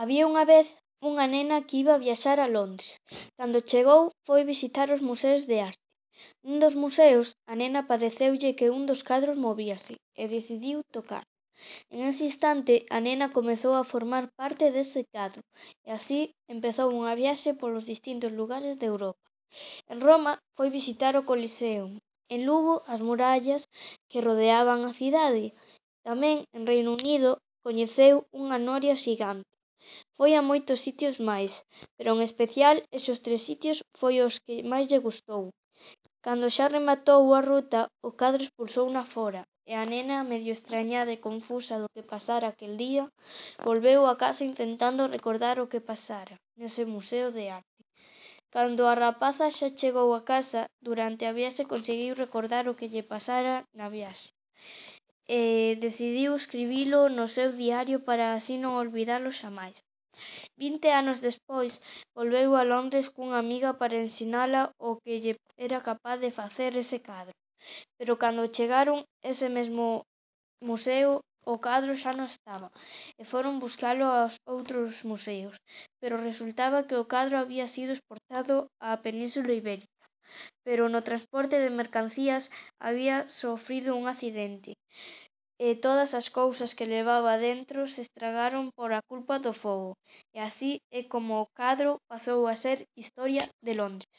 Había unha vez unha nena que iba viaxar a Londres. Cando chegou, foi visitar os museos de arte. Nun dos museos, a nena pareceulle que un dos cadros movíase e decidiu tocar. En ese instante, a nena comezou a formar parte dese cadro e así empezou unha viaxe polos distintos lugares de Europa. En Roma foi visitar o Coliseum, en Lugo as murallas que rodeaban a cidade. Tamén en Reino Unido coñeceu unha noria xigante. Foi a moitos sitios máis, pero en especial esos tres sitios foi os que máis lle gustou. Cando xa rematou a ruta, o cadro expulsouna fora, e a nena, medio estrañada e confusa do que pasara aquel día, volveu a casa intentando recordar o que pasara nese museo de arte. Cando a rapaza xa chegou a casa, durante a viaxe conseguiu recordar o que lle pasara na viaxe e decidiu escribilo no seu diario para así non olvidalo xamais. Vinte anos despois volveu a Londres cunha amiga para ensinala o que lle era capaz de facer ese cadro. Pero cando chegaron ese mesmo museo o cadro xa non estaba e foron buscalo aos outros museos, pero resultaba que o cadro había sido exportado á Península Ibérica pero no transporte de mercancías había sofrido un accidente e todas as cousas que levaba dentro se estragaron por a culpa do fogo, e así é como o cadro pasou a ser historia de Londres.